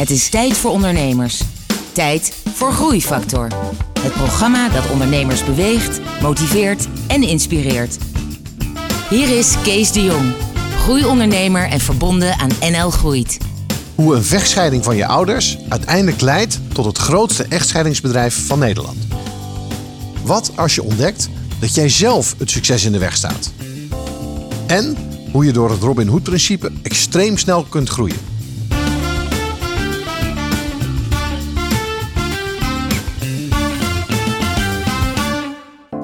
Het is tijd voor ondernemers. Tijd voor Groeifactor. Het programma dat ondernemers beweegt, motiveert en inspireert. Hier is Kees de Jong, groeiondernemer en verbonden aan NL Groeit. Hoe een vechtscheiding van je ouders uiteindelijk leidt tot het grootste echtscheidingsbedrijf van Nederland. Wat als je ontdekt dat jij zelf het succes in de weg staat? En hoe je door het Robin Hood-principe extreem snel kunt groeien.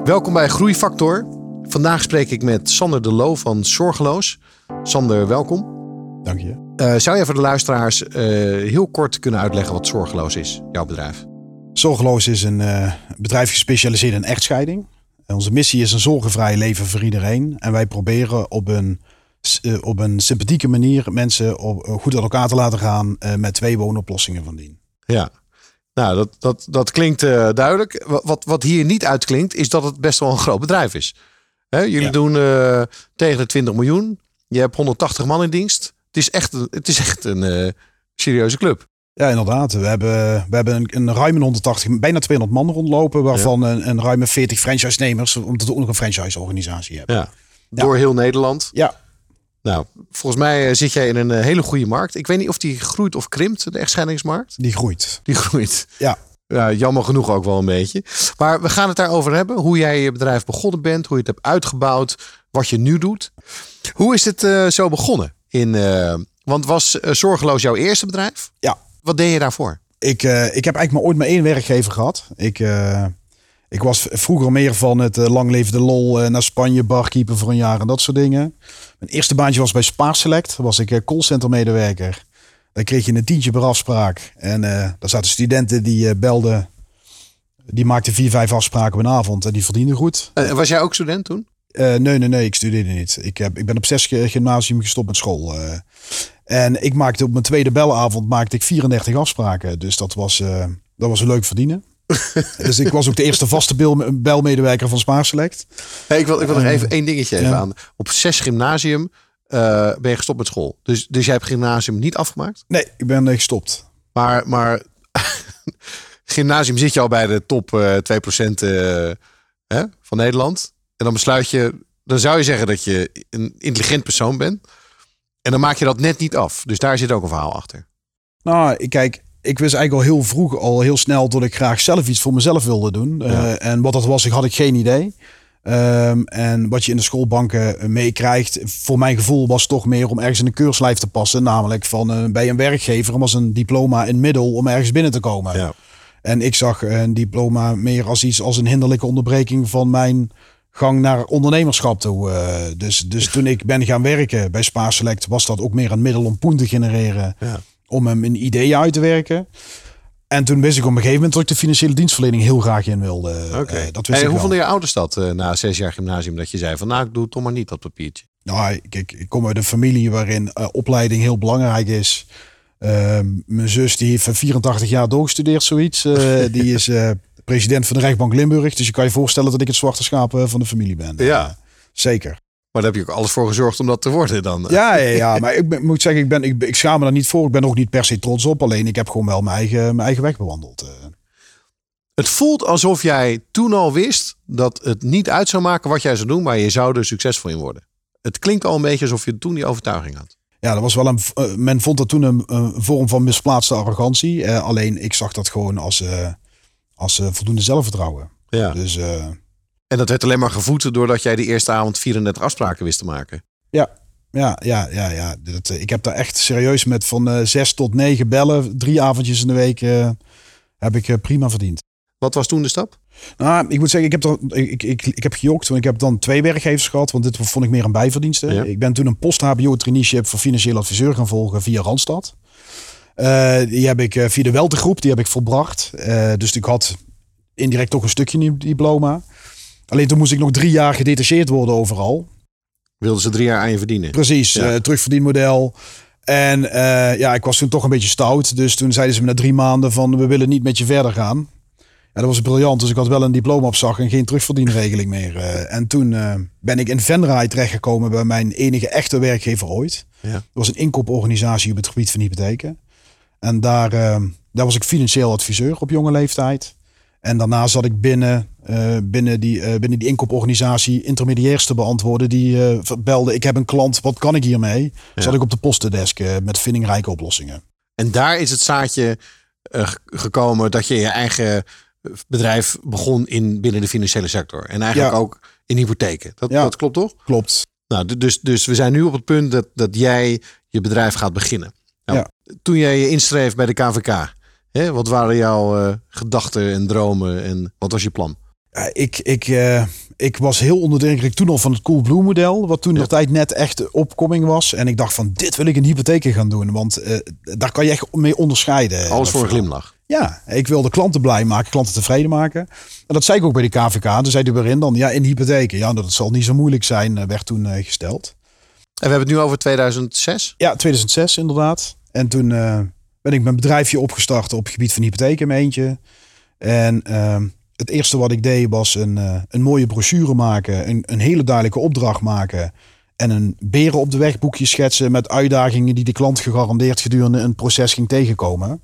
Welkom bij Groeifactor. Vandaag spreek ik met Sander de Loo van Zorgeloos. Sander, welkom. Dank je. Uh, zou je voor de luisteraars uh, heel kort kunnen uitleggen wat Zorgeloos is, jouw bedrijf? Zorgeloos is een uh, bedrijf gespecialiseerd in echtscheiding. Onze missie is een zorgenvrij leven voor iedereen. En wij proberen op een, op een sympathieke manier mensen op, goed aan elkaar te laten gaan met twee woonoplossingen van dien. Ja, nou, dat, dat, dat klinkt uh, duidelijk. Wat, wat hier niet uitklinkt, is dat het best wel een groot bedrijf is. Hè, jullie ja. doen uh, tegen de 20 miljoen. Je hebt 180 man in dienst. Het is echt, het is echt een uh, serieuze club. Ja, inderdaad. We hebben, we hebben een, een ruime 180, bijna 200 man rondlopen, waarvan ja. een, een ruime 40 franchise-nemers, omdat we ook nog een franchise-organisatie hebben. Ja. Door heel Nederland. Ja. Nou, volgens mij zit jij in een hele goede markt. Ik weet niet of die groeit of krimpt, de echtscheidingsmarkt. Die groeit. Die groeit. Ja. Ja, jammer genoeg ook wel een beetje. Maar we gaan het daarover hebben. Hoe jij je bedrijf begonnen bent, hoe je het hebt uitgebouwd, wat je nu doet. Hoe is het uh, zo begonnen? In, uh, want was uh, Zorgeloos jouw eerste bedrijf? Ja. Wat deed je daarvoor? Ik, ik heb eigenlijk maar ooit maar één werkgever gehad. Ik, ik was vroeger meer van het lang leven de lol naar Spanje, barkeeper voor een jaar en dat soort dingen. Mijn eerste baantje was bij Spaarselect. was ik callcenter medewerker. Dan kreeg je een tientje per afspraak. En uh, daar zaten studenten die uh, belden. Die maakten vier, vijf afspraken op een avond. En die verdienden goed. En was jij ook student toen? Uh, nee, nee, nee. Ik studeerde niet. Ik, heb, ik ben op zes gymnasium gestopt met school. en ik maakte op mijn tweede belavond maakte ik 34 afspraken. Dus dat was, dat was een leuk verdienen. dus ik was ook de eerste vaste bel, belmedewerker van Spaarselect. Hey, ik wil, ik wil nog even één dingetje even ja. aan. Op zes gymnasium uh, ben je gestopt met school. Dus, dus jij hebt gymnasium niet afgemaakt? Nee, ik ben gestopt. Maar, maar gymnasium zit je al bij de top uh, 2% uh, hè, van Nederland. En dan besluit je, dan zou je zeggen dat je een intelligent persoon bent. En dan maak je dat net niet af. Dus daar zit ook een verhaal achter. Nou, kijk, ik wist eigenlijk al heel vroeg, al heel snel, dat ik graag zelf iets voor mezelf wilde doen. Ja. Uh, en wat dat was, ik had ik geen idee. Um, en wat je in de schoolbanken meekrijgt, voor mijn gevoel was toch meer om ergens in een keurslijf te passen. Namelijk van uh, bij een werkgever om als een diploma een middel om ergens binnen te komen. Ja. En ik zag een diploma meer als iets als een hinderlijke onderbreking van mijn gang naar ondernemerschap toe. Uh, dus, dus toen ik ben gaan werken bij Spaarselect, was dat ook meer een middel om poen te genereren. Ja. Om hem een idee uit te werken. En toen wist ik op een gegeven moment dat ik de financiële dienstverlening heel graag in wilde. Oké. Okay. Uh, dat wist hey, hoe vonden je ouders dat uh, na zes jaar gymnasium? Dat je zei van nou, ik doe toch maar niet dat papiertje. Nou, kijk, ik kom uit een familie waarin uh, opleiding heel belangrijk is. mijn zus die heeft 84 jaar doorgestudeerd, zoiets. die is president van de Rijksbank Limburg. Dus je kan je voorstellen dat ik het zwarte schaap van de familie ben. Ja. zeker. Maar daar heb je ook alles voor gezorgd om dat te worden dan? Ja, ja, ja. maar ik ben, moet zeggen, ik, ben, ik, ik schaam me daar niet voor. Ik ben ook niet per se trots op. Alleen ik heb gewoon wel mijn eigen, mijn eigen weg bewandeld. eh. Het voelt alsof jij toen al wist dat het niet uit zou maken wat jij zou doen, maar je zou er succesvol in worden. Het klinkt al een beetje alsof je toen die overtuiging had. Ja, dat was wel een. Uh, men vond dat toen een, een, vorm van misplaatste arrogantie. Uh, alleen ik zag dat gewoon als, uh, als voldoende zelfvertrouwen. Ja. Dus. En dat werd alleen maar gevoed doordat jij de eerste avond 34 afspraken wist te maken. Ja, ja, ja, ja. ja. Dat, ik heb daar echt serieus met van uh, zes tot negen bellen, drie avondjes in de week, uh, heb ik prima verdiend. Wat was toen de stap? Nou, ik moet zeggen, ik heb, er, ik, ik, ik heb gejokt. Want ik heb dan twee werkgevers gehad. Want dit vond ik meer een bijverdienste. Ja. Ik ben toen een post-HBO-traineeship voor financieel adviseur gaan volgen via Randstad. Uh, die heb ik uh, via de Weltegroep, die heb ik volbracht. Uh, dus ik had indirect toch een stukje diploma. Alleen toen moest ik nog drie jaar gedetacheerd worden overal. Wilden ze drie jaar aan je verdienen? Precies, ja. uh, terugverdienmodel. En uh, ja, ik was toen toch een beetje stout. Dus toen zeiden ze me na drie maanden van we willen niet met je verder gaan. Ja, dat was briljant. Dus ik had wel een diploma op zak en geen terugverdienregeling meer. Uh, en toen ben ik in Venray terechtgekomen bij mijn enige echte werkgever ooit. Ja. Dat was een inkooporganisatie op het gebied van hypotheken. En daar, eh, daar was ik financieel adviseur op jonge leeftijd. En daarna zat ik binnen, eh, binnen, die, uh, binnen die inkooporganisatie intermediairs te beantwoorden. Die uh, belde, ik heb een klant, wat kan ik hiermee? Ja. Zat ik op de postendesk met vindingrijke oplossingen. En daar is het zaadje gekomen dat je je eigen bedrijf begon in, binnen de financiële sector. En eigenlijk ook in hypotheken. Dat, ja. dat klopt toch? Klopt. Nou, dus, dus we zijn nu op het punt dat, dat jij je bedrijf gaat beginnen. Nou, ja. Toen jij je inschreef bij de KVK, hè, wat waren jouw uh, gedachten en dromen en wat was je plan? Ja, ik, ik, uh, ik was heel onder de indruk toen al van het Coolblue model, wat toen ja. nog tijd net echt opkoming was. En ik dacht van, dit wil ik in hypotheken gaan doen, want uh, daar kan je echt mee onderscheiden. Alles voor een glimlach. Ja, ik wilde klanten blij maken, klanten tevreden maken. En dat zei ik ook bij de KVK. Toen zei de waarin dan, ja, in hypotheken. Ja, dat zal niet zo moeilijk zijn, werd toen gesteld. En we hebben het nu over 2006? Ja, 2006 inderdaad. En toen ben ik mijn bedrijfje opgestart op het gebied van hypotheken in eentje. En uh, het eerste wat ik deed was een, uh, een mooie brochure maken. Een, een hele duidelijke opdracht maken. En een beren op de weg boekje schetsen met uitdagingen die de klant gegarandeerd gedurende een proces ging tegenkomen.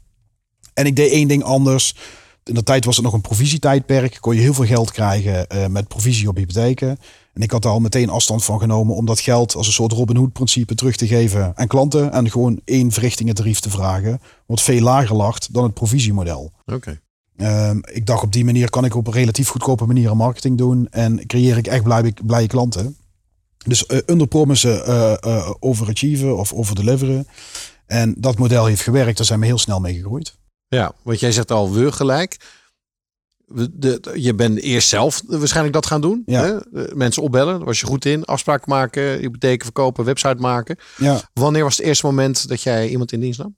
En ik deed één ding anders. In de tijd was het nog een provisietijdperk. Kon je heel veel geld krijgen uh, met provisie op hypotheken. En ik had daar al meteen afstand van genomen om dat geld als een soort Robin Hood principe terug te geven aan klanten. En gewoon één verrichtingentarief te vragen. Wat veel lager lag dan het provisiemodel. Oké. Okay. Um, ik dacht op die manier kan ik op een relatief goedkope manier marketing doen. En creëer ik echt blije, blije klanten. Dus uh, underpromissen, uh, uh, overachieven of overdeliveren. En dat model heeft gewerkt. Daar zijn we heel snel mee gegroeid. Ja, want jij zegt al we gelijk. De, je bent eerst zelf waarschijnlijk dat gaan doen. Ja. Hè? Mensen opbellen, daar was je goed in. Afspraken maken, hypotheken verkopen, website maken. Ja. Wanneer was het eerste moment dat jij iemand in dienst nam?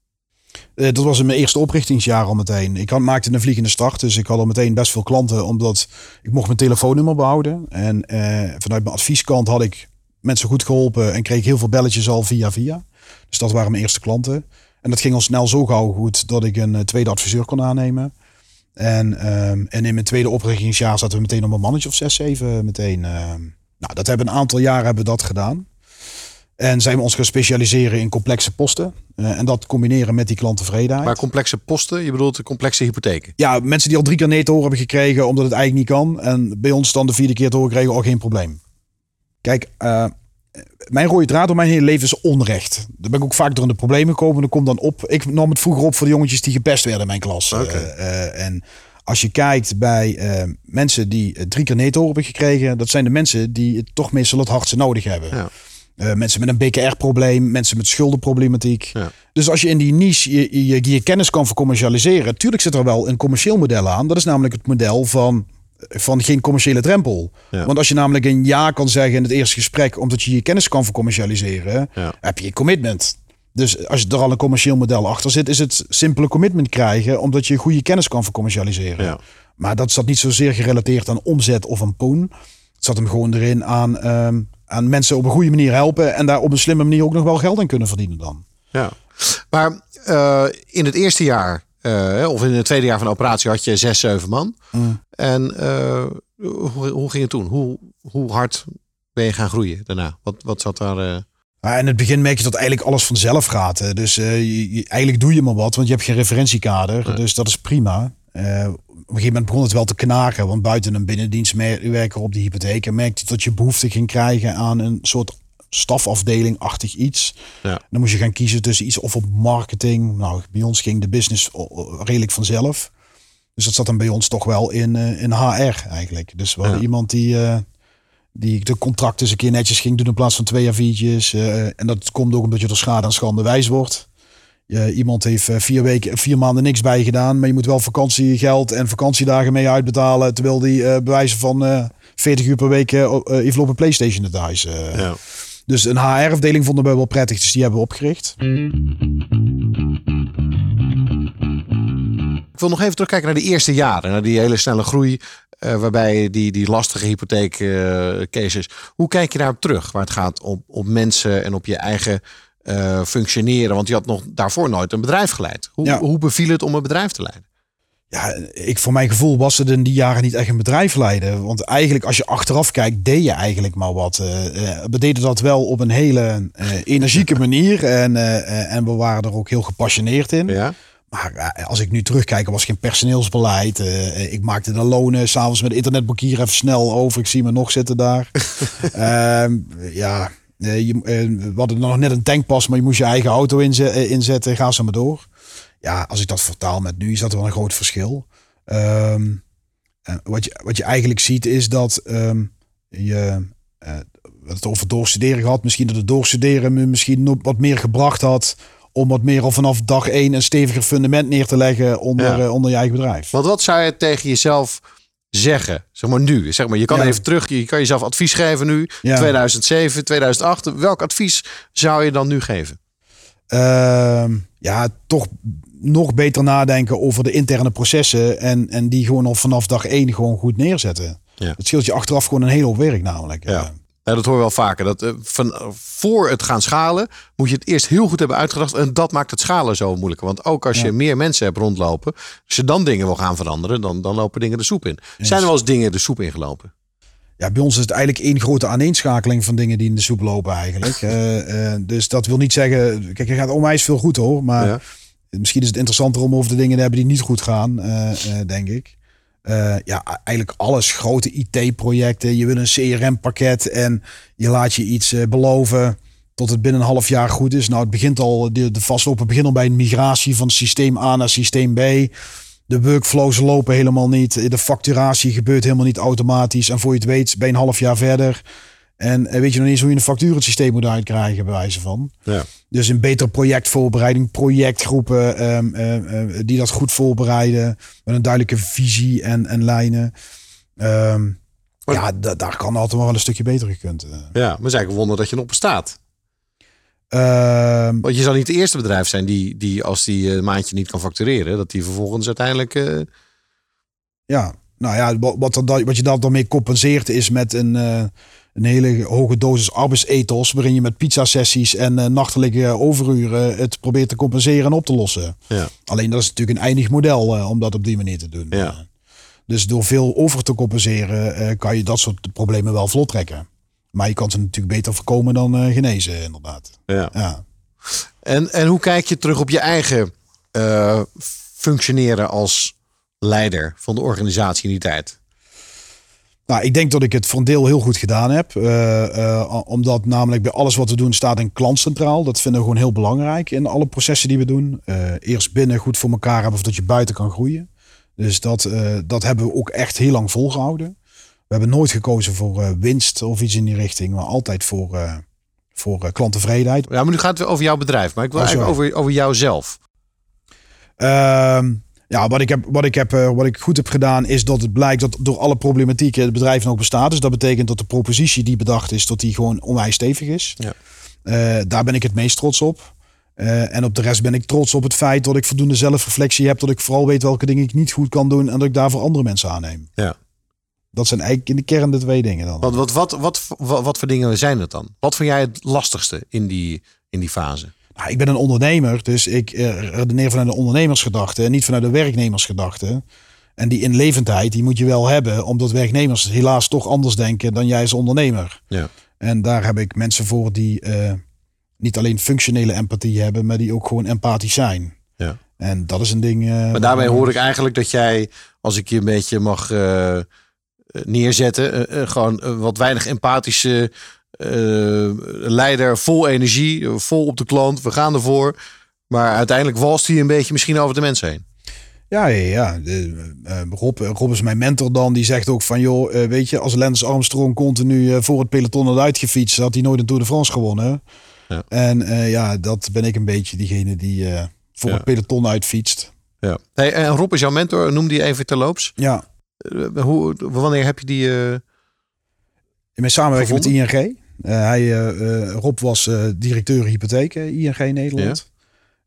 Uh, dat was in mijn eerste oprichtingsjaar al meteen. Ik had, maakte een vliegende start, dus ik had al meteen best veel klanten, omdat ik mocht mijn telefoonnummer behouden. En uh, vanuit mijn advieskant had ik mensen goed geholpen en kreeg heel veel belletjes al via via. Dus dat waren mijn eerste klanten. En dat ging al snel zo gauw goed dat ik een uh, tweede adviseur kon aannemen. En, um, en in mijn tweede oprichtingsjaar zaten we meteen op een mannetje of zes, zeven meteen. Uh, nou, dat hebben een aantal jaren hebben we dat gedaan. En zijn we ons gaan specialiseren in complexe posten. Uh, en dat combineren met die klanttevredenheid. Maar complexe posten, je bedoelt de complexe hypotheken? Ja, mensen die al drie keer nee te horen hebben gekregen omdat het eigenlijk niet kan. En bij ons dan de vierde keer te horen kregen, al geen probleem. Kijk, uh, mijn rode draad door mijn hele leven is onrecht. Daar ben ik ook vaak door in de problemen gekomen. Dan komt dan op. Ik nam het vroeger op voor de jongetjes die gepest werden in mijn klas. Okay. Uh, en als je kijkt bij uh, mensen die drie keer hebben gekregen, dat zijn de mensen die het toch meestal het hardste nodig hebben. Ja. Uh, mensen met een BKR-probleem, mensen met schuldenproblematiek. Ja. Dus als je in die niche je, je, je kennis kan vercommercialiseren, tuurlijk zit er wel een commercieel model aan. Dat is namelijk het model van van geen commerciële drempel. Ja. Want als je namelijk een ja kan zeggen in het eerste gesprek, omdat je je kennis kan vercommercialiseren, ja. heb je commitment. Dus als er al een commercieel model achter zit, is het simpele commitment krijgen, omdat je goede kennis kan vercommercialiseren. Ja. Maar dat zat niet zozeer gerelateerd aan omzet of een poen. Het zat hem gewoon erin aan, um, aan mensen op een goede manier helpen en daar op een slimme manier ook nog wel geld in kunnen verdienen dan. Ja, maar uh, in het eerste jaar uh, of in het tweede jaar van de operatie had je zes, zeven man. Mm. En uh, hoe, hoe, ging het toen? Hoe, hoe hard ben je gaan groeien daarna? Wat, wat zat daar... Uh... Ja, in het begin merk je dat eigenlijk alles vanzelf gaat. Dus je, je, eigenlijk doe je maar wat, want je hebt geen referentiekader. Nee. Dus dat is prima. op een gegeven moment begon het wel te knagen. Want buiten een binnendienstwerker op de hypotheek... merkte je dat je behoefte ging krijgen aan een soort stafafdeling-achtig iets. Ja. Dan moest je gaan kiezen tussen iets of op marketing. Nou, bij ons ging de business redelijk vanzelf. Dus dat zat dan bij ons toch wel in, uh, in HR eigenlijk. Dus we hadden Ja. iemand die, uh, die de contracten eens een keer netjes ging doen in plaats van twee A4'tjes. Uh, en dat komt ook omdat je er schade aan schande wijs wordt. Je, iemand heeft vier weken, vier maanden niks bij gedaan, maar je moet wel vakantiegeld en vakantiedagen mee uitbetalen, terwijl die bewijzen van uh, 40 uur per week even op een PlayStation het huis. Ja. Dus een HR-afdeling vonden we wel prettig, dus die hebben we opgericht. Ik wil nog even terugkijken naar de eerste jaren, naar die hele snelle groei. Uh, waarbij die, die lastige hypotheek uh. Hoe kijk je daarop terug? Waar het gaat op, op mensen en op je eigen uh, functioneren. Want je had nog daarvoor nooit een bedrijf geleid. Hoe, Ja. hoe beviel het om een bedrijf te leiden? Ja, ik voor mijn gevoel was het in die jaren niet echt een bedrijf leiden. Want eigenlijk als je achteraf kijkt, deed je eigenlijk maar wat. Uh, we deden dat wel op een hele uh, energieke manier. En, uh, en we waren er ook heel gepassioneerd in. Ja. Maar eh, als ik nu terugkijk, er was geen personeelsbeleid. Eh, ik maakte de lonen s'avonds met internetbankier even snel over. Ik zie me nog zitten daar. Ehm, ja, eh, je, eh, we hadden nog net een tankpas, maar je moest je eigen auto inze- eh, inzetten. Ga zo maar door. Ja, als ik dat vertaal met nu, is dat wel een groot verschil. Ehm, eh, wat, je, wat je eigenlijk ziet is dat ehm, je hadden het over doorstuderen gehad. Misschien dat het doorstuderen me misschien wat meer gebracht had. Om wat meer al vanaf dag één een steviger fundament neer te leggen onder, Ja. eh, onder je eigen bedrijf. Want wat zou je tegen jezelf zeggen? Zeg maar nu. Zeg maar, je kan Ja. even terug. Je kan jezelf advies geven nu. Ja. 2007, 2008. Welk advies zou je dan nu geven? Ehm, ja, toch nog beter nadenken over de interne processen. En, en die gewoon al vanaf dag één gewoon goed neerzetten. Ja. Het scheelt je achteraf gewoon een hele hoop werk namelijk. Ja. Ja, dat hoor je wel vaker. Dat, eh, van, eh, voor het gaan schalen moet je het eerst heel goed hebben uitgedacht. En dat maakt het schalen zo moeilijker. Want ook als je Ja. meer mensen hebt rondlopen. Als je dan dingen wil gaan veranderen, dan, dan lopen dingen de soep in. Zijn er wel eens dingen de soep ingelopen? Ja, bij ons is het eigenlijk één grote aaneenschakeling van dingen die in de soep lopen eigenlijk. Eh, eh, dus dat wil niet zeggen... Kijk, er gaat onwijs veel goed hoor. Maar Ja. misschien is het interessanter om over de dingen te hebben die niet goed gaan, eh, denk ik. Ja, eigenlijk alles. Grote IT-projecten. Je wil een CRM-pakket en je laat je iets beloven tot het binnen een half jaar goed is. Nou, het begint al, de, de vastlopen begint al bij een migratie van systeem A naar systeem B. De workflows lopen helemaal niet. De facturatie gebeurt helemaal niet automatisch. En voor je het weet, ben je een half jaar verder. En eh, weet je nog niet eens hoe je een factuur het systeem moet uitkrijgen, bij wijze van. Ja. Dus een betere projectvoorbereiding, projectgroepen ehm, eh, eh, die dat goed voorbereiden. Met een duidelijke visie en, en lijnen. Ehm, ja, da- daar kan altijd wel een stukje beter gekund. eh. Ja, maar het is eigenlijk een wonder dat je nog bestaat. Ehm, Want je zal niet het eerste bedrijf zijn die, die als die een maandje niet kan factureren, dat die vervolgens uiteindelijk. eh, ja, nou ja, wat, wat, dan- wat je dan dan mee compenseert is met een, eh, een hele hoge dosis arbeidsethos. Waarin je met pizza-sessies en eh, nachtelijke overuren het probeert te compenseren en op te lossen. ja. Alleen dat is natuurlijk een eindig model eh, om dat op die manier te doen. Ja. Eh, Dus door veel over te compenseren eh, kan je dat soort problemen wel vlot trekken. Maar je kan ze natuurlijk beter voorkomen dan eh, genezen, inderdaad. ja. Ja. En, en hoe kijk je terug op je eigen eh, functioneren als leider van de organisatie in die tijd? Nou, ik denk dat ik het voor een deel heel goed gedaan heb. Eh, omdat namelijk bij alles wat we doen staat een klant centraal. Dat vinden we gewoon heel belangrijk in alle processen die we doen. Eerst binnen goed voor elkaar hebben, zodat je buiten kan groeien. Dus dat, dat hebben we ook echt heel lang volgehouden. We hebben nooit gekozen voor eh, winst of iets in die richting, maar altijd voor, eh, voor eh, klanttevredenheid. Ja, maar nu gaat het over jouw bedrijf, maar ik wil Oh, eigenlijk over, over jouzelf. Ehm, ja, wat ik, heb, wat, ik heb, wat ik goed heb gedaan is dat het blijkt dat door alle problematieken het bedrijf nog bestaat. Dus dat betekent dat de propositie die bedacht is, dat die gewoon onwijs stevig is. Ja. Daar ben ik het meest trots op. En op de rest ben ik trots op het feit dat ik voldoende zelfreflectie heb. Dat ik vooral weet welke dingen ik niet goed kan doen. En dat ik daarvoor andere mensen aanneem. Ja. Dat zijn eigenlijk in de kern de twee dingen dan. Wat, wat, wat, wat, wat, wat voor dingen zijn het dan? Wat vond jij het lastigste in die, in die fase? Nou, ik ben een ondernemer, dus ik eh, redeneer vanuit de ondernemersgedachte en niet vanuit de werknemersgedachte. En die inlevendheid, die moet je wel hebben, omdat werknemers helaas toch anders denken dan jij als ondernemer. Ja. En daar heb ik mensen voor die eh, niet alleen functionele empathie hebben, maar die ook gewoon empathisch zijn. Ja. En dat is een ding. eh, Maar daarbij hoor ik eigenlijk dat jij, als ik je een beetje mag neerzetten, eh, eh, gewoon een wat weinig empathische eh, leider, vol energie, eh, vol op de klant, we gaan ervoor. Maar uiteindelijk walst hij een beetje misschien over de mensen heen. Ja, ja, ja. De, eh, Rob, Rob is mijn mentor dan. Die zegt ook van, joh, eh, weet je, als Lance Armstrong continu eh, voor het peloton had uitgefietst, had hij nooit een Tour de France gewonnen. Ja. En eh, ja, dat ben ik een beetje diegene die eh, voor Ja. het peloton uitfietst. Ja. Hey, en Rob is jouw mentor, noem die even terloops. Ja, Eh, hoe, wanneer heb je die... eh, in mijn samenwerking Gevonden? met ING. Eh, hij, eh, eh, Rob was eh, directeur hypotheken ING Nederland.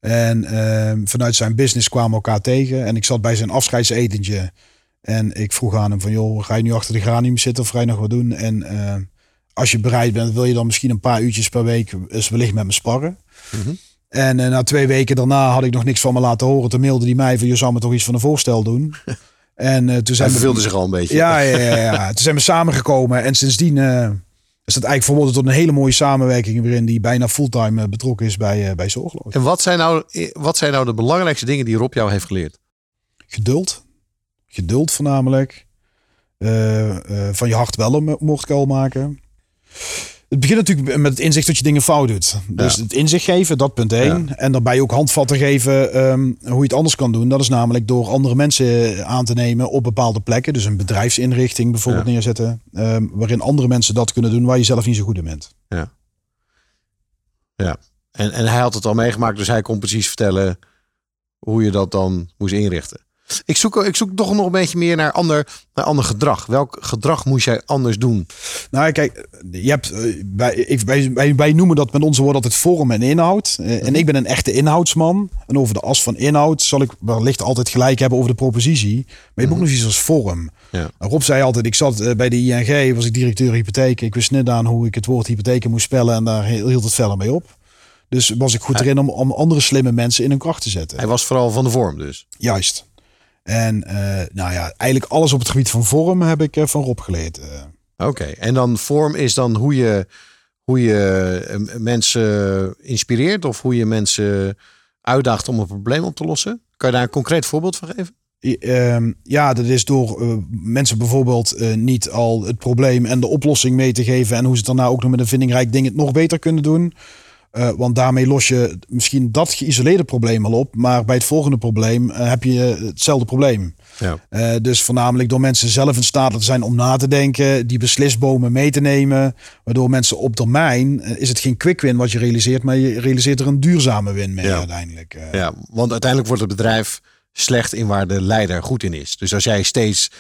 En ehm, vanuit zijn business kwamen we elkaar tegen. En ik zat bij zijn afscheidsetentje. En ik vroeg aan hem van, joh, ga je nu achter de granium zitten of ga je nog wat doen? En eh, als je bereid bent, wil je dan misschien een paar uurtjes per week eens wellicht met me sparren? Mhm. En eh, na twee weken daarna had ik nog niks van me laten horen. Toen mailde hij mij van, je zou me toch iets van een voorstel doen? en eh, toen hij zijn we- verveelde zich al een beetje. ja, ja, ja, ja. Toen zijn we samengekomen en sindsdien eh, Dus dat eigenlijk verwoordt tot een hele mooie samenwerking waarin die bijna fulltime eh, betrokken is bij, uh, bij Zorgloos. En wat zijn, nou, wat zijn nou de belangrijkste dingen die Rob jou heeft geleerd? Geduld. Geduld voornamelijk. Uh, van je hart wel een moordkuil maken. Het begint natuurlijk met het inzicht dat je dingen fout doet. Dus het inzicht geven, dat punt één. En daarbij ook handvatten geven um, hoe je het anders kan doen. Dat is namelijk door andere mensen aan te nemen op bepaalde plekken. Dus een bedrijfsinrichting bijvoorbeeld neerzetten. Um, waarin andere mensen dat kunnen doen waar je zelf niet zo goed in bent. Ja. Ja. En, en hij had het al meegemaakt, dus hij kon precies vertellen hoe je dat dan moest inrichten. Ik zoek, ik zoek toch nog een beetje meer naar ander, naar ander gedrag. Welk gedrag moest jij anders doen? Nou, kijk, je hebt, wij, wij, wij, noemen dat met onze woorden altijd vorm en inhoud. En mhm. ik ben een echte inhoudsman. En over de as van inhoud zal ik wellicht altijd gelijk hebben over de propositie. Maar je ook mhm. nog iets als vorm. Ja. Rob zei altijd, ik zat eh, bij de ING, was ik directeur hypotheek. Ik wist net aan hoe ik het woord hypotheken moest spellen. En daar hield het verder mee op. Dus was ik goed erin om, om andere slimme mensen in hun kracht te zetten. Hij was vooral van de vorm dus. Juist. En uh, nou ja, eigenlijk alles op het gebied van vorm heb ik uh, van Rob geleerd. Uh. Oké, en dan vorm is dan hoe je, hoe je mensen inspireert of hoe je mensen uitdaagt om een probleem op te lossen. Kan je daar een concreet voorbeeld van geven? Ehm, ja, dat is door mensen bijvoorbeeld niet al het probleem en de oplossing mee te geven en hoe ze het daarna ook nog met een vindingrijk ding het nog beter kunnen doen. Uh, want daarmee los je misschien dat geïsoleerde probleem al op. Maar bij het volgende probleem uh, heb je hetzelfde probleem. Ja. Uh, dus voornamelijk door mensen zelf in staat te zijn om na te denken. Die beslisbomen mee te nemen. Waardoor mensen op termijn is het geen quick win wat je realiseert. Maar je realiseert er een duurzame win mee ja. uiteindelijk. Ja, want uiteindelijk wordt het bedrijf slecht in waar de leider goed in is. Dus als jij steeds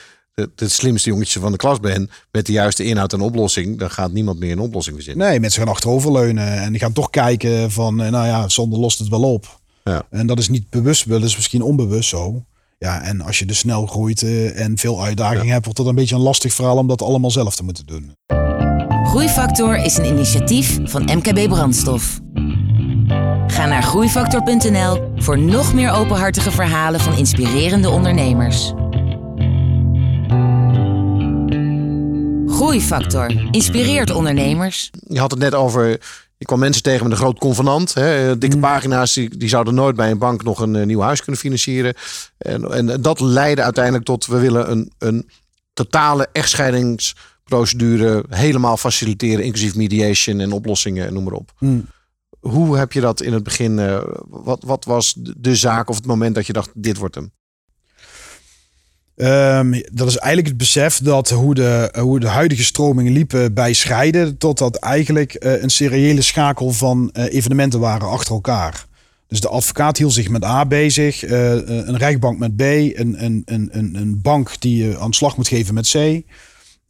het, slimste jongetje van de klas ben met de juiste inhoud en oplossing, dan gaat niemand meer een oplossing verzinnen. Nee, mensen gaan achteroverleunen en die gaan toch kijken van, eh, nou ja, zonder lost het wel op. Ja. En dat is niet bewust, dat is misschien onbewust zo. Ja, en als je dus snel groeit uh, en veel uitdagingen hebt, wordt dat een beetje een lastig verhaal om dat allemaal zelf te moeten doen. Groeifactor is een initiatief van MKB Brandstof. Ga naar groeifactor.nl voor nog meer openhartige verhalen van inspirerende ondernemers. Groeifactor inspireert ondernemers. Je had het net over. Je kwam mensen tegen met een groot convenant. Hè, dikke mm. pagina's, die, die zouden nooit bij een bank nog een, een eh, nieuw huis kunnen financieren. En, en dat leidde uiteindelijk tot we willen een, een totale echtscheidingsprocedure helemaal faciliteren, inclusief mediation en oplossingen en noem maar op. Mm. Hoe heb je dat in het begin? Uh, wat, wat was de zaak of het moment dat je dacht: dit wordt hem? Um, dat is eigenlijk het besef dat hoe de, hoe de huidige stromingen liepen bij scheiden, totdat eigenlijk uh, een seriële schakel van uh, evenementen waren achter elkaar. Dus de advocaat hield zich met A bezig, uh, een rechtbank met B, een, een, een, een bank die aan slag moet geven met C.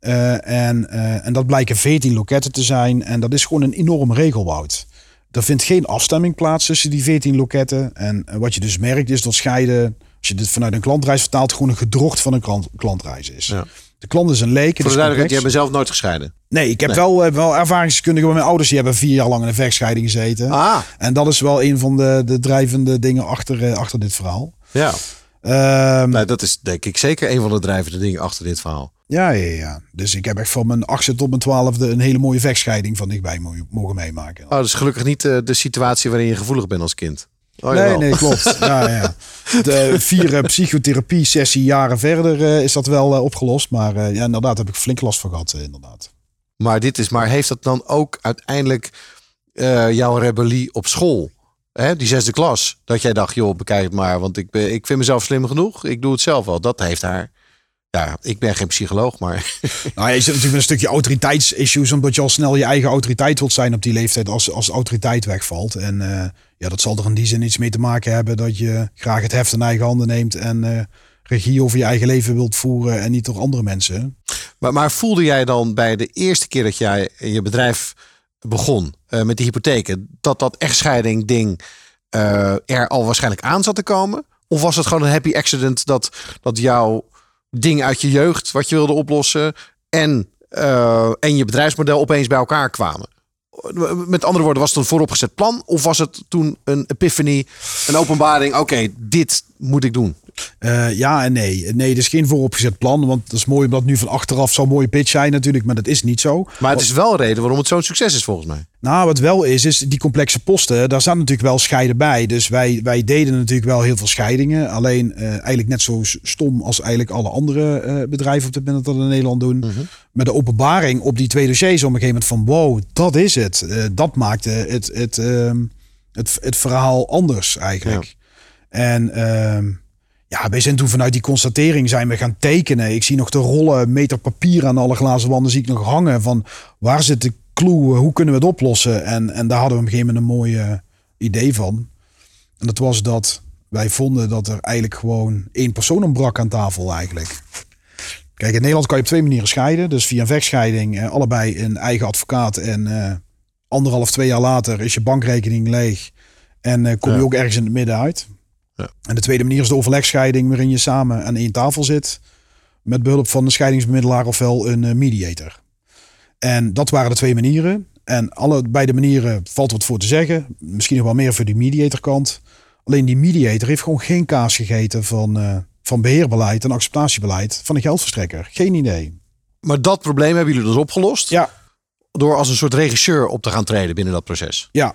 en, en dat blijken 14 loketten te zijn. En dat is gewoon een enorm regelwoud. Er vindt geen afstemming plaats tussen die 14 loketten. En wat je dus merkt is dat scheiden als je dit vanuit een klantreis vertaalt, gewoon een gedrocht van een klant, klantreis is. Ja. De klant is een leek. Voor de duidelijkheid, je hebt zelf nooit gescheiden. Nee, ik heb wel, uh, wel ervaringskundige met mijn ouders. Die hebben vier jaar lang in een vechtscheiding gezeten. Ah. En dat is wel een van de, de drijvende dingen achter, uh, achter dit verhaal. Ja. Um, nou, dat is denk ik zeker een van de drijvende dingen achter dit verhaal. Ja, ja, ja. Dus ik heb echt van mijn achtste tot mijn twaalfde een hele mooie vechtscheiding van dichtbij mogen meemaken. Oh, dat is gelukkig niet uh, de situatie waarin je gevoelig bent als kind. Oh, nee, nee, klopt. ja, ja. De vier uh, psychotherapie sessie jaren verder uh, is dat wel uh, opgelost. Maar ja, inderdaad heb ik flink last van gehad, inderdaad. Maar dit is, maar heeft dat dan ook uiteindelijk jouw rebellie op school? Hè, die zesde klas. Dat jij dacht, joh, bekijk het maar. Want ik, ben, ik vind mezelf slim genoeg. Ik doe het zelf wel. Dat heeft haar ja, ik ben geen psycholoog, maar. Nou, je zit natuurlijk met een stukje autoriteitsissues, omdat je al snel je eigen autoriteit wilt zijn op die leeftijd als, als autoriteit wegvalt. En uh, ja, dat zal er in die zin iets mee te maken hebben dat je graag het heft in eigen handen neemt en uh, regie over je eigen leven wilt voeren en niet door andere mensen. Maar, maar voelde jij dan bij de eerste keer dat jij in je bedrijf begon uh, met die hypotheken, dat dat echtscheiding ding er al waarschijnlijk aan zat te komen? Of was het gewoon een happy accident dat, dat jouw ding uit je jeugd wat je wilde oplossen en, uh, en je bedrijfsmodel opeens bij elkaar kwamen. Met andere woorden, was het een vooropgezet plan of was het toen een epiphany, een openbaring? Oké, dit moet ik doen. Uh, ja en nee. Nee, het is geen vooropgezet plan. Want dat is mooi omdat nu van achteraf zo'n mooie pitch zijn natuurlijk. Maar dat is niet zo. Maar het is wel reden waarom het zo'n succes is volgens mij. Nou, wat wel is, is die complexe posten. Daar staan natuurlijk wel scheiden bij. Dus wij, wij deden natuurlijk wel heel veel scheidingen. Alleen uh, eigenlijk net zo stom als eigenlijk alle andere uh, bedrijven op dit moment dat in Nederland doen. Mhm. Met de openbaring op die twee dossiers op een gegeven moment van wow, dat is het. Dat maakte het, het, ehm, het, het verhaal anders eigenlijk. En ehm, ja, wij zijn toen vanuit die constatering zijn we gaan tekenen. Ik zie nog de rollen meter papier aan alle glazen wanden zie ik nog hangen van waar zit de clue, hoe kunnen we het oplossen? En, en daar hadden we op een gegeven moment een mooi uh, idee van. En dat was dat wij vonden dat er eigenlijk gewoon één persoon ontbrak aan tafel eigenlijk. Kijk, in Nederland kan je op twee manieren scheiden. Dus via een vechtscheiding, eh, allebei een eigen advocaat. En uh, anderhalf, twee jaar later is je bankrekening leeg. En uh, kom je ook ergens in het midden uit. Ja. En de tweede manier is de overlegscheiding, waarin je samen aan één tafel zit. Met behulp van een scheidingsbemiddelaar ofwel een eh, mediator. En dat waren de twee manieren. En alle beide manieren valt wat voor te zeggen. Misschien nog wel meer voor die mediatorkant. Alleen die mediator heeft gewoon geen kaas gegeten van, eh, van beheerbeleid en acceptatiebeleid van een geldverstrekker. Geen idee. Maar dat probleem hebben jullie dus opgelost. Ja, Door als een soort regisseur op te gaan treden binnen dat proces. Ja.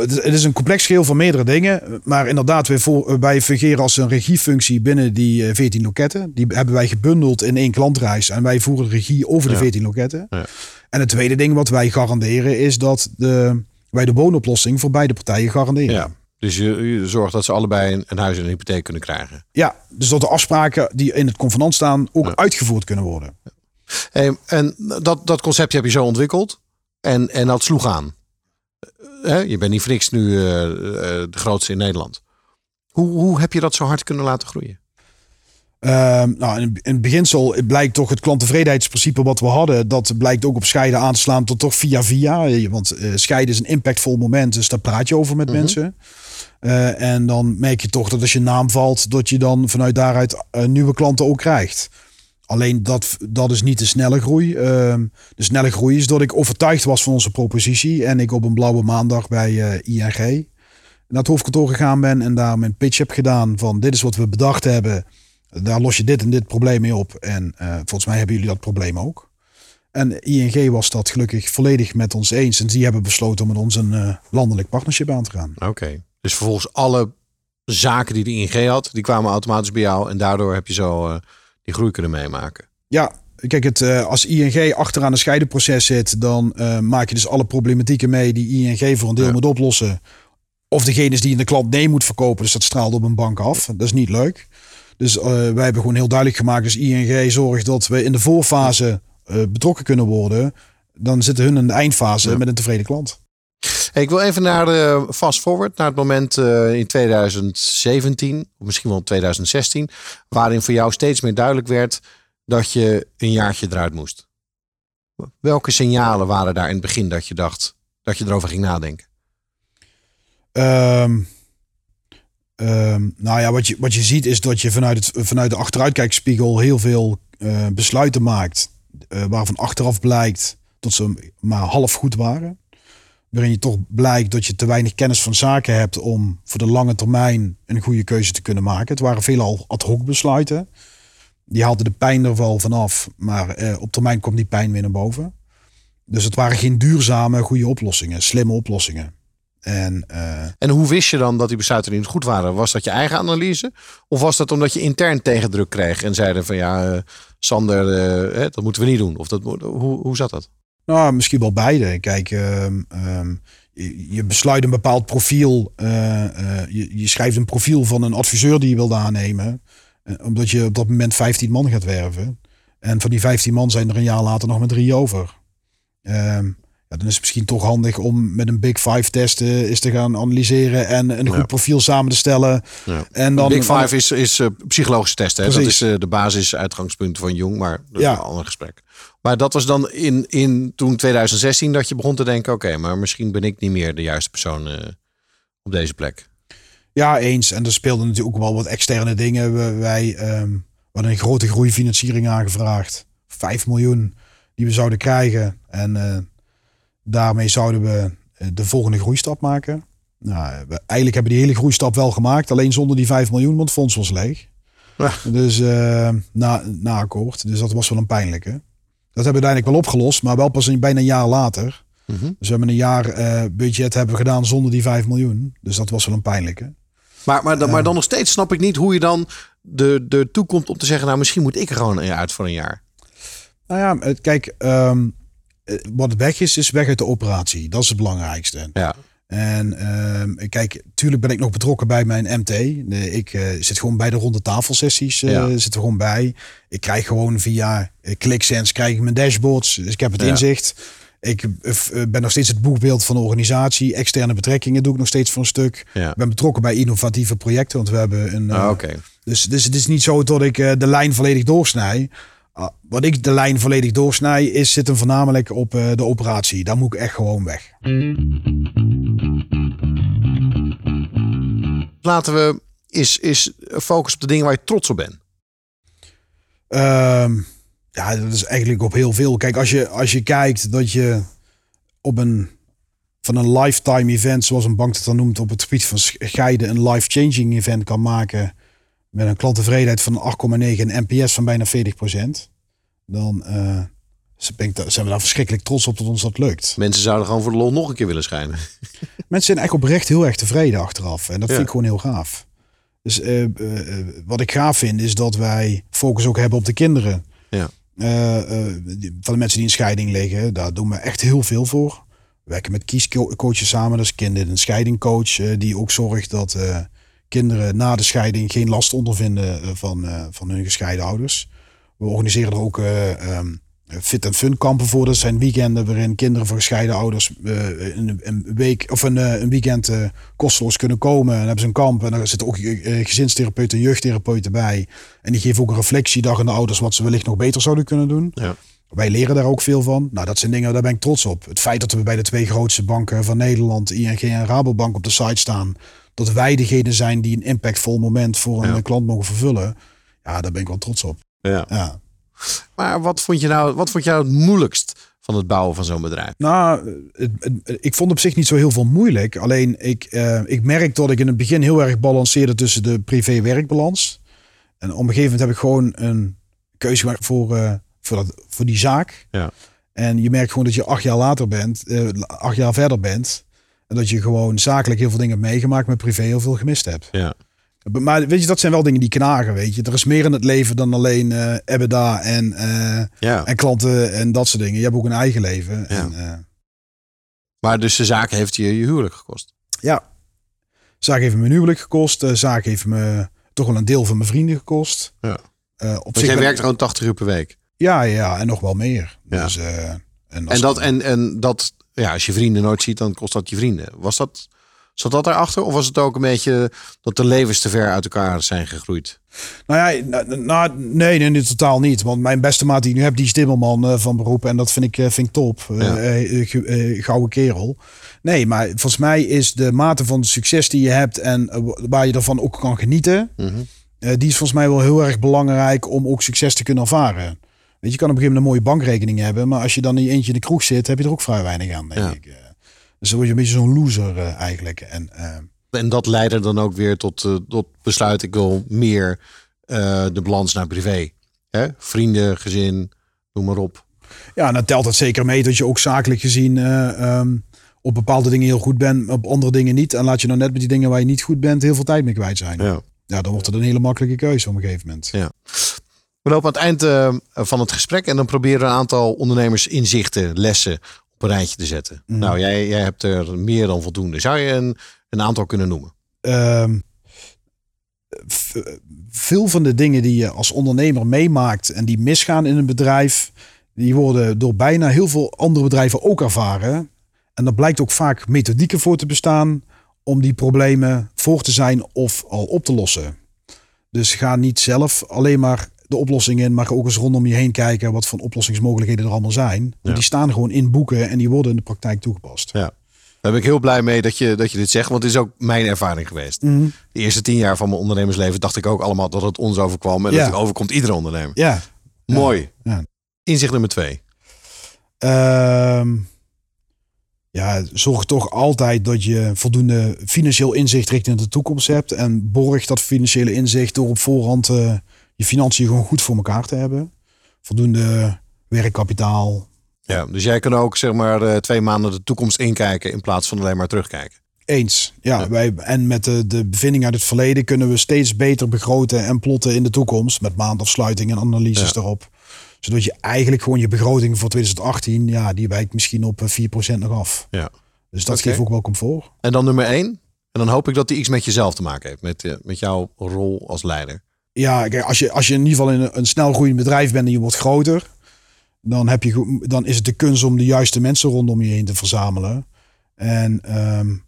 Het is- het is een complex geheel van meerdere dingen. Maar inderdaad, wij, voor, wij fungeren als een regiefunctie binnen die eh, 14 loketten. Die hebben wij gebundeld in één klantreis. En wij voeren regie over de Ja. 14 loketten. Ja. En het tweede ding wat wij garanderen is dat de, wij de woonoplossing voor beide partijen garanderen. Ja. Dus je, je zorgt dat ze allebei een, een huis en een hypotheek kunnen krijgen. Ja, dus dat de afspraken die in het convenant staan ook Ja. uitgevoerd kunnen worden. Hey, en dat, dat concept heb je zo ontwikkeld. En, en dat sloeg aan. Hè, je bent niet voor niks nu eh, eh, de grootste in Nederland. Hoe, hoe heb je dat zo hard kunnen laten groeien? Ehm, nou, in, in het beginsel blijkt toch het klanttevredenheidsprincipe wat we hadden. Dat blijkt ook op scheiden aan te slaan tot toch via via. Want eh, scheiden is een impactvol moment. Dus daar praat je over met Mhm. mensen. En dan merk je toch dat als je naam valt, dat je dan vanuit daaruit nieuwe klanten ook krijgt. Alleen dat, dat is niet de snelle groei. Ehm, de snelle groei is dat ik overtuigd was van onze propositie. En ik op een blauwe maandag bij eh, ING naar het hoofdkantoor gegaan ben. En daar mijn pitch heb gedaan van dit is wat we bedacht hebben. Daar los je dit en dit probleem mee op. En eh, volgens mij hebben jullie dat probleem ook. En ING was dat gelukkig volledig met ons eens. En die hebben besloten om met ons een eh, landelijk partnership aan te gaan. Oké. Dus vervolgens alle zaken die de ING had, die kwamen automatisch bij jou. En daardoor heb je zo die groei kunnen meemaken. Ja, kijk, het, eh, als ING achteraan een scheidenproces zit, dan eh, maak je dus alle problematieken mee die ING voor een deel Ja. moet oplossen. Of degene is die in de klant nee moet verkopen, dus dat straalt op een bank af. Dat is niet leuk. Dus eh, wij hebben gewoon heel duidelijk gemaakt, dus ING zorgt dat we in de voorfase betrokken kunnen worden. Dan zitten hun in de eindfase Ja. met een tevreden klant. Ik wil even naar de fast forward, naar het moment eh, in 2017, of misschien wel 2016, waarin voor jou steeds meer duidelijk werd dat je een jaartje eruit moest. Welke signalen waren daar in het begin dat je dacht dat je erover ging nadenken? Ehm, ehm, nou ja, wat je, wat je ziet is dat je vanuit, het, vanuit de achteruitkijkspiegel heel veel eh, besluiten maakt. eh, waarvan achteraf blijkt dat ze maar half goed waren. Waarin je toch blijkt dat je te weinig kennis van zaken hebt om voor de lange termijn een goede keuze te kunnen maken. Het waren veelal ad hoc besluiten. Die haalden de pijn er wel vanaf, maar eh, op termijn komt die pijn weer naar boven. Dus het waren geen duurzame, goede oplossingen, slimme oplossingen. En eh, En hoe wist je dan dat die besluiten niet goed waren? Was dat je eigen analyse? Of was dat omdat je intern tegendruk kreeg en zeiden van ja, eh, Sander, hè, dat moeten we niet doen? Of dat, hoe, hoe zat dat? Nou, misschien wel beide. Kijk, ehm, ehm, je, besluit een bepaald profiel. eh, eh, je, je schrijft een profiel van een adviseur die je wilt aannemen. eh, omdat je op dat moment 15 man gaat werven. En van die 15 man zijn er een jaar later nog maar drie over. Ehm, ja, dan is het misschien toch handig om met een Big Five test eh, eens te gaan analyseren. En een goed Ja. profiel samen te stellen. Ja. En dan, Big Five is, is eh, psychologische test. Hè? Dat is eh, de basis uitgangspunt van Jong, maar dat is Ja. een ander gesprek. Maar dat was dan in, in toen 2016 dat je begon te denken, oké, maar misschien ben ik niet meer de juiste persoon eh, op deze plek. Ja, eens. En er speelden natuurlijk ook wel wat externe dingen. We, wij ehm, we hadden een grote groeifinanciering aangevraagd. 5 miljoen die we zouden krijgen. En eh, daarmee zouden we eh, de volgende groeistap maken. Nou, we, eigenlijk hebben die hele groeistap wel gemaakt. Alleen zonder die 5 miljoen, want het fonds was leeg. Ja. Dus uh, na, na akkoord. Dus dat was wel een pijnlijke. Dat hebben we uiteindelijk wel opgelost, maar wel pas een, bijna een jaar later. Mhm. Dus we hebben een jaar uh, budget hebben gedaan zonder die 5 miljoen. Dus dat was wel een pijnlijke. Maar, maar, dan, maar dan nog steeds snap ik niet hoe je dan de, de toekomt om te zeggen, nou misschien moet ik er gewoon uit voor een jaar. Nou ja, het- kijk, ehm, eh, wat weg is, is weg uit de operatie. Dat is het belangrijkste. Ja. En ehm, kijk, tuurlijk ben ik nog betrokken bij mijn MT. De- ik eh, zit gewoon bij de ronde tafelsessies. eh Ja. Zit er gewoon bij. Ik krijg gewoon via uh, ClickSense krijg ik mijn dashboards. Dus ik heb het Ja. inzicht. Ik eh, eh, ben nog steeds het boekbeeld van de organisatie. Externe betrekkingen doe ik nog steeds voor een stuk. Ja. Ik ben betrokken bij innovatieve projecten. Want we hebben een. Ah, eh, dus, dus het is niet zo dat ik eh, de lijn volledig doorsnij. Ah, wat ik de lijn volledig doorsnij, is zit hem voornamelijk op eh, de operatie. Daar moet ik echt gewoon weg. Laten we is, is focus op de dingen waar je trots op bent. Ehm, ja, dat is eigenlijk op heel veel. Kijk, als je, als je kijkt dat je op een van een lifetime event, zoals een bank dat dan noemt, op het gebied van scheiden, een life-changing event kan maken met een klanttevredenheid van 8,9 en NPS van bijna 40% dan daar- zijn we daar verschrikkelijk trots op dat ons dat lukt. Mensen zouden gewoon voor de lol nog een keer willen schijnen. Mensen zijn echt oprecht heel erg tevreden achteraf. En dat Ja. vind ik gewoon heel gaaf. Dus eh, eh, wat ik gaaf vind is dat wij focus ook hebben op de kinderen. Ja. Van de mensen die in scheiding liggen. Daar doen we echt heel veel voor. We werken met kiescoaches samen. Dat is kinderen een scheidingcoach. die ook zorgt dat kinderen na de scheiding geen last ondervinden eh, van, eh, van hun gescheiden ouders. We organiseren er ook eh, ehm, fit en fun kampen voor. Dat zijn weekenden waarin kinderen van gescheiden ouders een, een week of een, een weekend kosteloos kunnen komen. En dan hebben ze een kamp en daar zitten ook gezinstherapeuten en jeugdtherapeuten bij. En die geven ook een reflectiedag aan de ouders wat ze wellicht nog beter zouden kunnen doen. Ja. Wij leren daar ook veel van. Nou, dat zijn dingen, daar ben ik trots op. Het feit dat we bij de twee grootste banken van Nederland, ING en Rabobank, op de site staan. Dat wij degene zijn die een impactvol moment voor een Ja. klant mogen vervullen. Ja, daar ben ik wel trots op. Ja. Ja. Maar wat vond je nou, wat vond nou het moeilijkst van het bouwen van zo'n bedrijf? Nou, het, het- ik vond op zich niet zo heel veel moeilijk. Alleen ik, eh, ik merk dat ik in het begin heel erg balanceerde tussen de privé-werkbalans. En op een gegeven moment heb ik gewoon een keuze gemaakt voor, eh, voor, dat, voor die zaak. Ja. En je merkt gewoon dat je acht jaar later bent, eh, acht jaar verder bent. En dat je gewoon zakelijk heel veel dingen hebt meegemaakt, maar privé heel veel gemist hebt. Ja. Maar weet je, dat zijn wel dingen die knagen, weet je. Er is meer in het leven dan alleen eh EBITDA en, eh, Ja. en klanten en dat soort dingen. Je hebt ook een eigen leven. Ja. En, eh, Maar dus de zaak heeft je je huwelijk gekost. Ja. Zaak heeft me mijn huwelijk gekost. De zaak heeft me toch wel een deel van mijn vrienden gekost. Ja. Op zich jij werkt gewoon 80 uur per week. Ja, ja, en nog wel meer. Ja. Dus, en, dat, en, en dat, ja, als je vrienden nooit ziet, dan kost dat je vrienden. Was dat, zat dat daarachter? Of was het ook een beetje dat de levens te ver uit elkaar zijn gegroeid? Nou ja, nou, nou, nee, nee, nee, totaal niet. Want mijn beste maat die ik nu heb, die is timmerman eh, van beroep. En dat vind ik, eh, vind ik top. Eh, Ja. gouden kerel. Nee, maar volgens mij is de mate van succes die je hebt en waar je ervan ook kan genieten. Mhm. Die is volgens mij wel heel erg belangrijk om ook succes te kunnen ervaren. Weet je, je kan op een gegeven moment een mooie bankrekening hebben, maar als je dan in je eentje in de kroeg zit, heb je er ook vrij weinig aan, denk Ja. ik. Eh, Dus dan word je een beetje zo'n loser eh, eigenlijk. En, eh, En dat leidde dan ook weer tot, tot besluit, ik wil meer de balans naar privé. Hè? Vrienden, gezin, noem maar op. ja, en dan telt het zeker mee dat je ook zakelijk gezien eh, ehm, op bepaalde dingen heel goed bent, op andere dingen niet. En laat je nou net met die dingen waar je niet goed bent heel veel tijd mee kwijt zijn. Ja, Ja. dan wordt het een hele makkelijke keuze op een gegeven moment. Ja. We lopen aan het eind eh, van het gesprek en dan proberen we een aantal ondernemers inzichten, lessen op een rijtje te zetten. Mhm. Nou, jij, jij hebt er meer dan voldoende. Zou je een, een aantal kunnen noemen? Ehm, veel van de dingen die je als ondernemer meemaakt en die misgaan in een bedrijf, die worden door bijna heel veel andere bedrijven ook ervaren. En daar blijkt ook vaak methodieken voor te bestaan om die problemen voor te zijn of al op te lossen. Dus ga niet zelf alleen maar de oplossing in, maar ook eens rondom je heen kijken wat voor oplossingsmogelijkheden er allemaal zijn. Ja. Die staan gewoon in boeken en die worden in de praktijk toegepast. Ja. Daar ben ik heel blij mee dat je, dat je dit zegt, want het is ook mijn ervaring geweest. Mhm. De eerste tien jaar van mijn ondernemersleven dacht ik ook allemaal dat het ons overkwam. En Ja. dat het overkomt iedere ondernemer. Ja. Mooi. Ja. Inzicht nummer twee. Ehm, ja, zorg toch altijd dat je voldoende financieel inzicht richting de toekomst hebt. En borg dat financiële inzicht door op voorhand uh, je financiën gewoon goed voor elkaar te hebben. Voldoende werkkapitaal. Ja, dus jij kan ook zeg maar uh, twee maanden de toekomst inkijken in plaats van alleen maar terugkijken. Eens. Ja, Wij, en met de, de bevindingen uit het verleden kunnen we steeds beter begroten en plotten in de toekomst. Met maandafsluiting en analyses ja. erop. Zodat je eigenlijk gewoon je begroting voor 2018, ja, die wijkt misschien op 4% eh, nog af. Ja. Dus dat geeft ook wel comfort. En dan nummer 1. En dan hoop ik dat die iets met jezelf te maken heeft. Met, eh, met jouw rol als leider. Ja, kijk, als je, als je in ieder geval in een, een snel groeiend bedrijf bent en je wordt groter. Dan, heb je, dan is het de kunst om de juiste mensen rondom je heen te verzamelen. En um,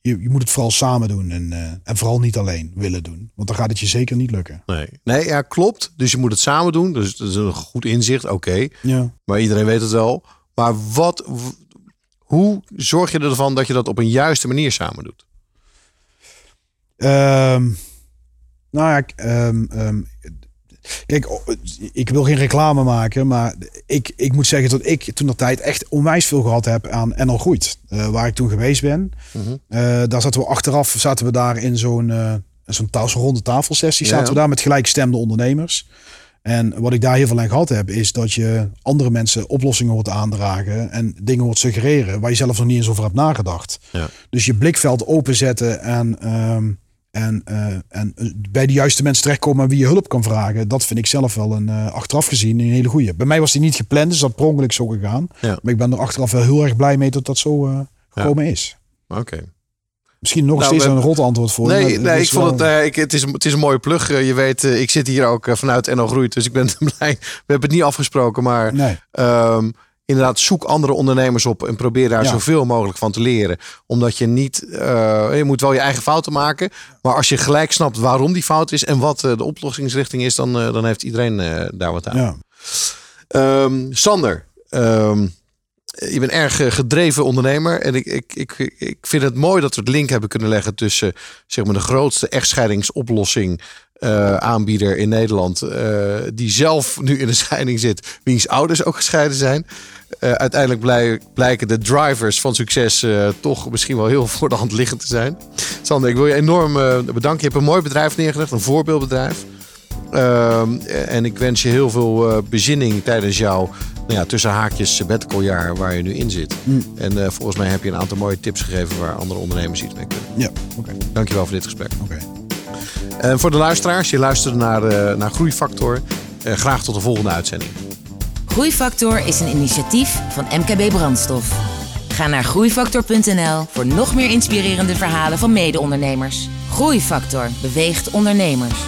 je, je moet het vooral samen doen en, uh, en vooral niet alleen willen doen. Want dan gaat het je zeker niet lukken. Nee, nee ja, klopt. Dus je moet het samen doen. Dus dat is een goed inzicht, oké. Ja. Maar iedereen weet het wel. Maar wat, hoe zorg je ervan dat je dat op een juiste manier samen doet? Um, nou ja, um, um, Kijk, ik wil geen reclame maken, maar ik, ik moet zeggen dat ik toen de tijd echt onwijs veel gehad heb aan NL Groeit. Uh, waar ik toen geweest ben. Mm -hmm. uh, daar zaten we achteraf, zaten we daar in zo'n uh, zo'n ronde tafelsessie. Zaten ja. we daar met gelijkgestemde ondernemers. En wat ik daar heel veel aan gehad heb, is dat je andere mensen oplossingen hoort aandragen en dingen hoort suggereren waar je zelf nog niet eens over hebt nagedacht. Ja. Dus je blikveld openzetten en um, en, uh, en bij de juiste mensen terechtkomen wie je hulp kan vragen. Dat vind ik zelf wel een uh, achteraf gezien een hele goede. Bij mij was die niet gepland, dus dat per ongeluk zo gegaan. Ja. Maar ik ben er achteraf wel heel erg blij mee dat dat zo uh, gekomen ja. is. We Misschien nog nou, steeds we, een rot antwoord voor. Nee, nee ik vond het, ik, het, is, het is een mooie plug. Je weet, ik zit hier ook vanuit NL Groeit, dus ik ben blij. We hebben het niet afgesproken, maar nee. um, inderdaad, zoek andere ondernemers op en probeer daar ja. zoveel mogelijk van te leren. Omdat je niet, uh, je moet wel je eigen fouten maken. Maar als je gelijk snapt waarom die fout is en wat uh, de oplossingsrichting is, dan, uh, dan heeft iedereen daar wat aan. Ja. Um, Sander, um, je bent erg gedreven ondernemer. En ik, ik, ik, ik vind het mooi dat we het link hebben kunnen leggen tussen zeg maar, de grootste echtscheidingsoplossing uh, aanbieder in Nederland. Uh, die zelf nu in een scheiding zit, wiens ouders ook gescheiden zijn. Uh, uiteindelijk blijk, blijken de drivers van succes toch misschien wel heel voor de hand liggend te zijn. Sander, ik wil je enorm bedanken. Je hebt een mooi bedrijf neergelegd, een voorbeeldbedrijf. En ik wens je heel veel bezinning tijdens jouw nou ja, tussen haakjes sabbaticaljaar waar je nu in zit. Mm. En volgens mij heb je een aantal mooie tips gegeven waar andere ondernemers iets mee kunnen. Ja, oké. Okay. Dankjewel voor dit gesprek. Oké. Okay. En voor de luisteraars, je luisterde naar, uh, naar Groeifactor. Uh, graag tot de volgende uitzending. Groeifactor is een initiatief van MKB Brandstof. Ga naar groeifactor.nl voor nog meer inspirerende verhalen van mede-ondernemers. Groeifactor beweegt ondernemers.